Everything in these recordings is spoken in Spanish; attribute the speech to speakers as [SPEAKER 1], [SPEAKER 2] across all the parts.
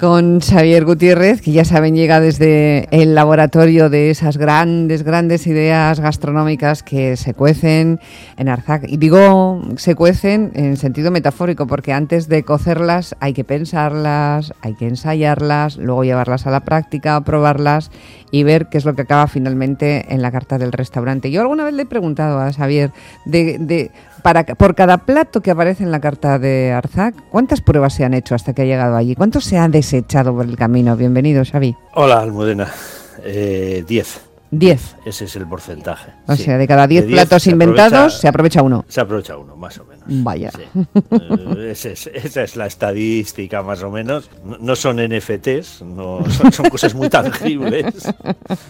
[SPEAKER 1] con Xavier Gutiérrez, que ya saben llega desde el laboratorio de esas grandes, grandes ideas gastronómicas que se cuecen en Arzac. Y digo se cuecen en sentido metafórico, porque antes de cocerlas hay que pensarlas, hay que ensayarlas, luego llevarlas a la práctica, probarlas y ver qué es lo que acaba finalmente en la carta del restaurante. Yo alguna vez le he preguntado a Xavier de, de para, por cada plato que aparece en la carta de Arzac, ¿cuántas pruebas se han hecho hasta que ha llegado allí? ¿Cuánto se ha desechado por el camino? Bienvenido, Xavi.
[SPEAKER 2] Hola, Almudena. Eh, diez.
[SPEAKER 1] 10.
[SPEAKER 2] Ese es el porcentaje.
[SPEAKER 1] O sea, de cada 10 platos inventados se aprovecha uno.
[SPEAKER 2] Se aprovecha uno, más o menos.
[SPEAKER 1] Vaya.
[SPEAKER 2] Eh, esa, es, la estadística, más o menos. No, son NFTs, no, son, cosas muy tangibles.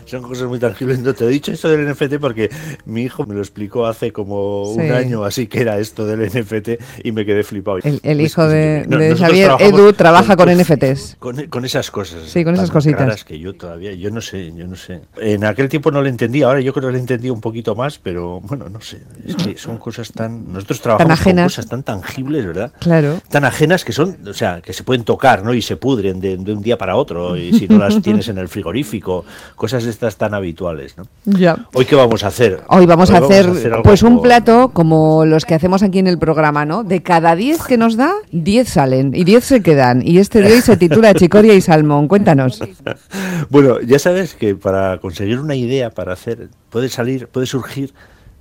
[SPEAKER 2] Son cosas muy tangibles. No te he dicho esto del NFT porque mi hijo me lo explicó hace como un año así que era esto del NFT y me quedé flipado.
[SPEAKER 1] El, hijo de, Xavier, Edu, trabaja con, NFTs.
[SPEAKER 2] Con, esas cosas.
[SPEAKER 1] Sí, con esas cositas.
[SPEAKER 2] que yo todavía, yo no sé, yo no sé. En aquel tiempo no lo entendía, ahora yo creo que lo entendí un poquito más, pero bueno, no sé. Es que son cosas tan. Nosotros trabajamos con cosas tan tangibles, ¿verdad?
[SPEAKER 1] Claro.
[SPEAKER 2] Tan ajenas que son, o sea, que se pueden tocar, ¿no? Y se pudren de, un día para otro, y si no las tienes en el frigorífico, cosas de estas tan habituales, ¿no?
[SPEAKER 1] Ya.
[SPEAKER 2] Hoy, ¿qué vamos a hacer?
[SPEAKER 1] Hoy vamos, a, hacer, pues un plato como los que hacemos aquí en el programa, ¿no? De cada 10 que nos da, 10 salen y 10 se quedan. Y este de hoy se titula Chicoria y Salmón. Cuéntanos.
[SPEAKER 2] bueno, ya sabes que para conseguir una idea para hacer, puede salir, puede surgir,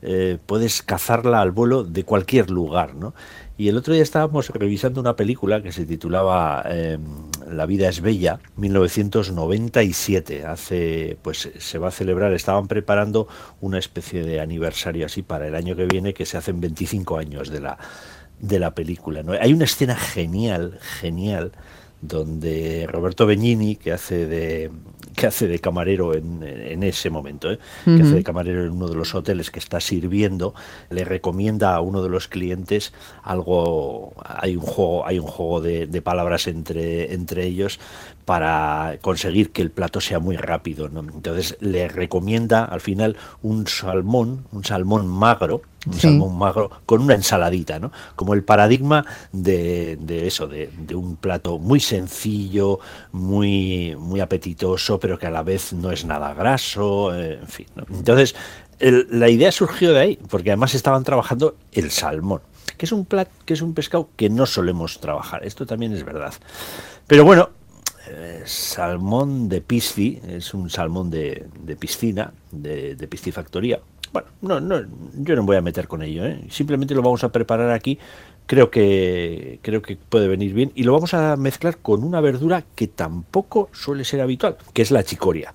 [SPEAKER 2] eh, puedes cazarla al vuelo de cualquier lugar, ¿no? Y el otro día estábamos revisando una película que se titulaba em, La vida es bella, 1997. Hace, pues se va a celebrar, estaban preparando una especie de aniversario así para el año que viene, que se hacen 25 años de la, de la película. Hay una escena genial, genial, donde Roberto Benigni, que hace de, que hace de camarero en, en ese momento, ¿eh? que hace de camarero en uno de los hoteles que está sirviendo, le recomienda a uno de los clientes algo, hay un juego, hay un juego de, de palabras entre, entre ellos para conseguir que el plato sea muy rápido. ¿no? Entonces le recomienda al final un salmón, un salmón magro, un salmón magro con una ensaladita, ¿no? Como el paradigma de, de eso, de, de, un plato muy sencillo, muy, muy apetitoso, pero que a la vez no es nada graso, eh, en fin. Entonces, la idea surgió de ahí, porque además estaban trabajando el salmón, que es un plat, que es un pescado que no solemos trabajar. Esto también es verdad. Pero bueno, eh, salmón de pisci, es un salmón de, de piscina, de, de piscifactoría bueno, no, no, yo no me voy a meter con ello, ¿eh? simplemente lo vamos a preparar aquí. Creo que, creo que puede venir bien y lo vamos a mezclar con una verdura que tampoco suele ser habitual, que es la chicoria.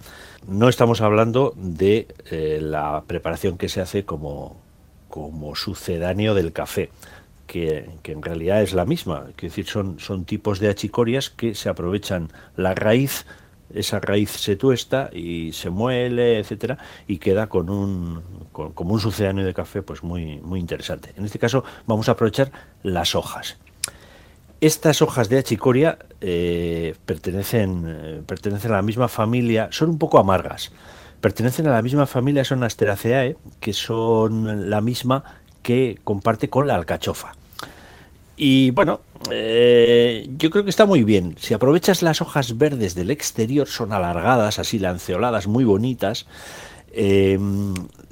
[SPEAKER 2] No estamos hablando de eh, la preparación que se hace como, como sucedáneo del café. Que, que, en realidad es la misma, es decir, son, son tipos de achicorias que se aprovechan la raíz esa raíz se tuesta y se muele, etcétera, y queda con un como un sucedáneo de café pues muy muy interesante. En este caso vamos a aprovechar las hojas. Estas hojas de achicoria eh, pertenecen, eh, pertenecen a la misma familia, son un poco amargas. Pertenecen a la misma familia, son Asteraceae, que son la misma que comparte con la alcachofa. Y bueno, eh, yo creo que está muy bien. Si aprovechas las hojas verdes del exterior, son alargadas, así lanceoladas, muy bonitas. Eh,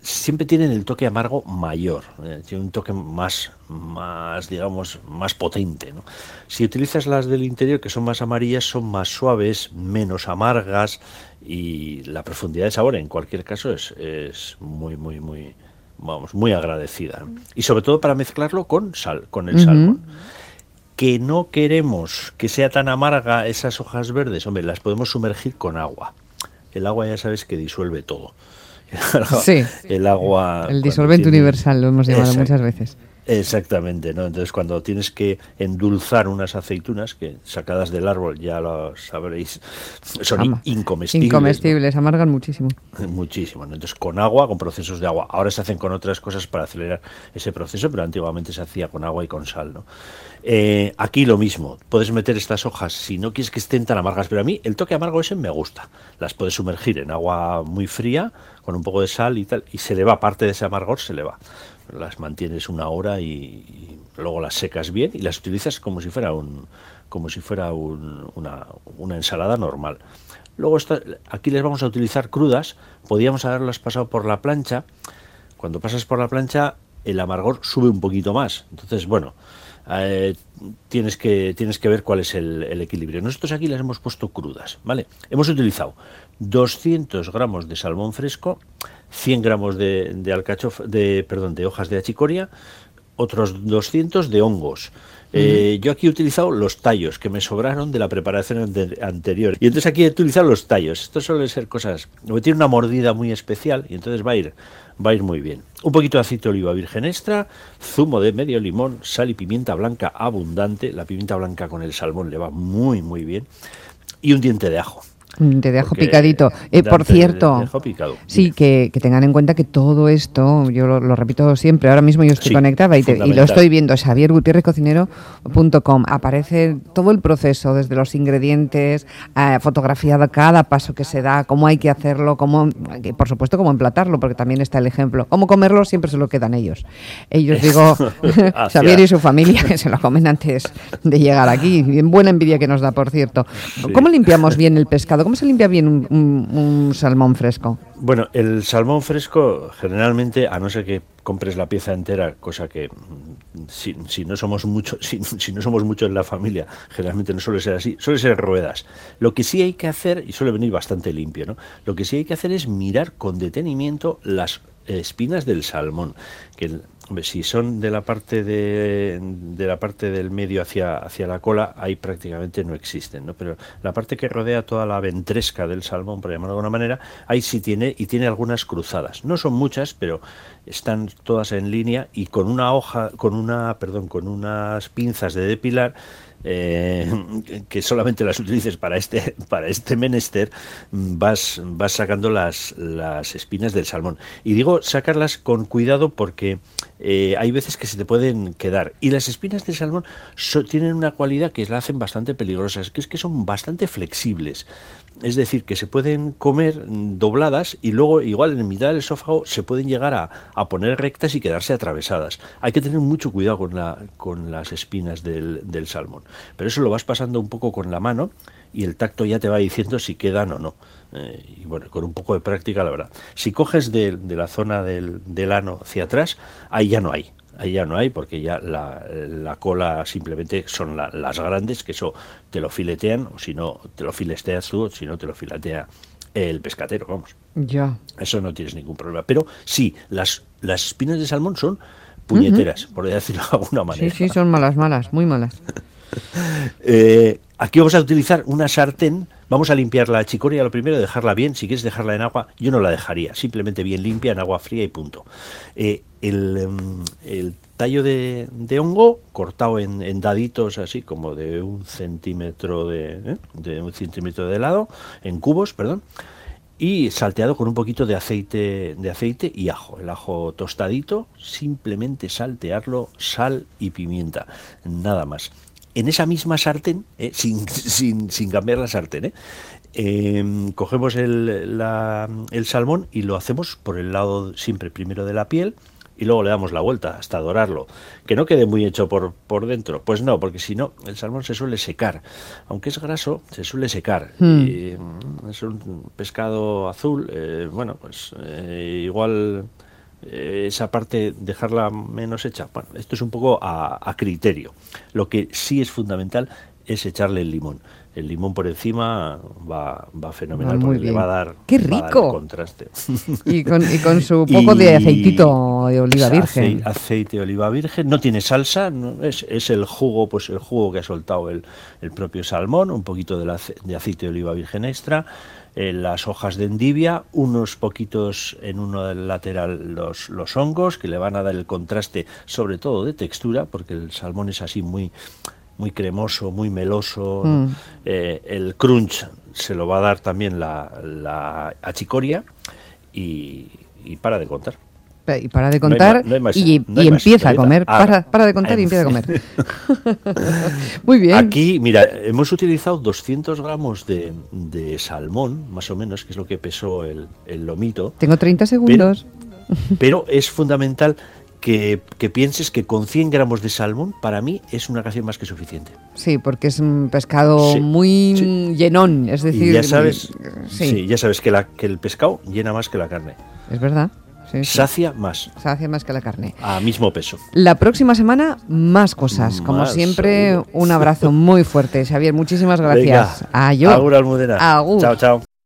[SPEAKER 2] siempre tienen el toque amargo mayor, eh, tiene un toque más, más, digamos, más potente. ¿no? Si utilizas las del interior, que son más amarillas, son más suaves, menos amargas y la profundidad de sabor, en cualquier caso, es, es muy, muy, muy, vamos, muy agradecida. Y sobre todo para mezclarlo con sal, con el salmón. Que no queremos que sea tan amarga esas hojas verdes, hombre, las podemos sumergir con agua. El agua ya sabes que disuelve todo.
[SPEAKER 1] sí.
[SPEAKER 2] El agua.
[SPEAKER 1] El disolvente universal lo hemos llamado muchas veces.
[SPEAKER 2] Exactamente, ¿no? Entonces cuando tienes que endulzar unas aceitunas que sacadas del árbol ya lo sabréis, son incomestibles.
[SPEAKER 1] Incomestibles, amargan muchísimo.
[SPEAKER 2] Muchísimo. Entonces con agua, con procesos de agua. Ahora se hacen con otras cosas para acelerar ese proceso, pero antiguamente se hacía con agua y con sal, ¿no? Eh, aquí lo mismo, puedes meter estas hojas si no quieres que estén tan amargas, pero a mí el toque amargo ese me gusta. Las puedes sumergir en agua muy fría con un poco de sal y tal, y se le va parte de ese amargor, se le va las mantienes una hora y, luego las secas bien y las utilizas como si fuera un como si fuera una, una, ensalada normal. Luego aquí les vamos a utilizar crudas, podíamos haberlas pasado por la plancha. Cuando pasas por la plancha el amargor sube un poquito más. Entonces, bueno, eh, tienes, que, tienes que ver cuál es el, equilibrio. Nosotros aquí las hemos puesto crudas, ¿vale? Hemos utilizado 200 gramos de salmón fresco, 100 gramos de, de perdón, de hojas de achicoria, otros 200 de hongos. Eh, yo aquí he utilizado los tallos que me sobraron de la preparación anterior. Y entonces aquí he utilizado los tallos. Esto suele ser cosas. Tiene una mordida muy especial y entonces va a ir va a ir muy bien. Un poquito de aceite de oliva virgen extra, zumo de medio limón, sal y pimienta blanca abundante. La pimienta blanca con el salmón le va muy, muy bien. Y un diente de ajo.
[SPEAKER 1] Te dejo picadito. Eh, por cierto, sí, que, tengan en cuenta que todo esto, yo lo, repito siempre, ahora mismo yo estoy conectada y, lo estoy viendo, xaviergutierrezcocinero.com, aparece todo el proceso, desde los ingredientes, eh, fotografiado cada paso que se da, cómo hay que hacerlo, cómo, por supuesto cómo emplatarlo, porque también está el ejemplo. Cómo comerlo siempre se lo quedan ellos. Ellos, digo, Xavier y su familia, que se lo comen antes de llegar aquí. Bien buena envidia que nos da, por cierto. ¿Cómo limpiamos bien el pescado? ¿Cómo se limpia bien un, salmón fresco?
[SPEAKER 2] Bueno, el salmón fresco generalmente, a no ser que compres la pieza entera, cosa que mm, si, no somos muchos, si, no somos muchos en la familia, generalmente no suele ser así, suele ser ruedas. Lo que sí hay que hacer, y suele venir bastante limpio, ¿no? Lo que sí hay que hacer es mirar con detenimiento las espinas del salmón, que si son de la parte de, de, la parte del medio hacia, hacia la cola, ahí prácticamente no existen, ¿no? Pero la parte que rodea toda la ventresca del salmón, por llamarlo de alguna manera, ahí sí tiene y tiene algunas cruzadas. No son muchas, pero están todas en línea y con una hoja, con una, perdón, con unas pinzas de depilar eh, que solamente las utilices para este, para este menester, vas, vas sacando las, las espinas del salmón. Y digo sacarlas con cuidado porque eh, hay veces que se te pueden quedar. Y las espinas del salmón tienen una cualidad que la hacen bastante peligrosas, que es que son bastante flexibles. Es decir, que se pueden comer dobladas y luego igual en mitad del esófago se pueden llegar a, a poner rectas y quedarse atravesadas. Hay que tener mucho cuidado con, la, con las espinas del, del salmón. Pero eso lo vas pasando un poco con la mano y el tacto ya te va diciendo si quedan o no. Eh, y bueno, con un poco de práctica, la verdad. Si coges de, de la zona del, del, ano hacia atrás, ahí ya no hay. Ahí ya no hay, porque ya la, la cola simplemente son las grandes, que eso te lo filetean, o si no, te lo filesteas tú, si no, te lo filetea el pescatero, vamos.
[SPEAKER 1] Ya.
[SPEAKER 2] Eso no tienes ningún problema. Pero sí, las, las espinas de salmón son puñeteras, por decirlo de alguna manera.
[SPEAKER 1] Sí, sí, son malas, malas, muy malas.
[SPEAKER 2] Eh, aquí vamos a utilizar una sartén. Vamos a limpiar la chicoria lo primero, dejarla bien. Si quieres dejarla en agua, yo no la dejaría. Simplemente bien limpia, en agua fría y punto. Eh, em, el, tallo de, hongo cortado en, daditos así como de un centímetro de, ¿eh? de un centímetro de lado, en cubos, perdón y salteado con un poquito de aceite de aceite y ajo el ajo tostadito simplemente saltearlo sal y pimienta nada más en esa misma sartén, eh, sin, sin, sin, cambiar la sartén, eh, em, cogemos el, el, salmón y lo hacemos por el lado siempre primero de la piel y luego le damos la vuelta hasta dorarlo. Que no quede muy hecho por, por dentro. Pues no, porque si no, el salmón se suele secar. Aunque es graso, se suele secar. Hmm. Y, mm, es un pescado azul, eh, bueno, pues igual eh, esa parte dejarla menos hecha. Bueno, esto es un poco a, criterio. Lo que sí es fundamental es echarle el limón. El limón por encima va, va fenomenal porque le va a dar,
[SPEAKER 1] ¡Qué rico!
[SPEAKER 2] contraste.
[SPEAKER 1] Y con, y con su poco de aceitito de oliva virgen.
[SPEAKER 2] Aceite, de oliva virgen. No tiene salsa, es, es, el jugo, pues el jugo que ha soltado el, el propio salmón, un poquito de, de aceite de oliva virgen extra las hojas de endivia, unos poquitos en uno del lateral los, los hongos que le van a dar el contraste sobre todo de textura porque el salmón es así muy muy cremoso, muy meloso. Mm. Eh, el crunch se lo va a dar también la, la achicoria y, y para de contar
[SPEAKER 1] y para de contar y, empieza a comer. para, para, de contar y empieza a comer. Muy bien.
[SPEAKER 2] Aquí, mira, hemos utilizado 200 gramos de, salmón, más o menos, que es lo que pesó el, lomito.
[SPEAKER 1] Tengo 30 segundos.
[SPEAKER 2] Pero, es fundamental que, que pienses que con 100 gramos de salmón, para mí es una canción más que suficiente.
[SPEAKER 1] Sí, porque es un pescado
[SPEAKER 2] Sí,
[SPEAKER 1] muy
[SPEAKER 2] sí.
[SPEAKER 1] llenón, es decir,
[SPEAKER 2] Y ya sabes,
[SPEAKER 1] sí,
[SPEAKER 2] sí, ya sabes que, la, que el pescado llena más que la carne.
[SPEAKER 1] es verdad. Sí, sí.
[SPEAKER 2] Sacia más,
[SPEAKER 1] Sacia más que la carne.
[SPEAKER 2] a mismo peso.
[SPEAKER 1] La próxima semana, más cosas. Como
[SPEAKER 2] Más,
[SPEAKER 1] siempre,
[SPEAKER 2] seguro.
[SPEAKER 1] un abrazo muy fuerte. Xavier, muchísimas gracias.
[SPEAKER 2] Venga,
[SPEAKER 1] Adiós.
[SPEAKER 2] Agur Almudena.
[SPEAKER 1] Agur.
[SPEAKER 2] Chao, chao.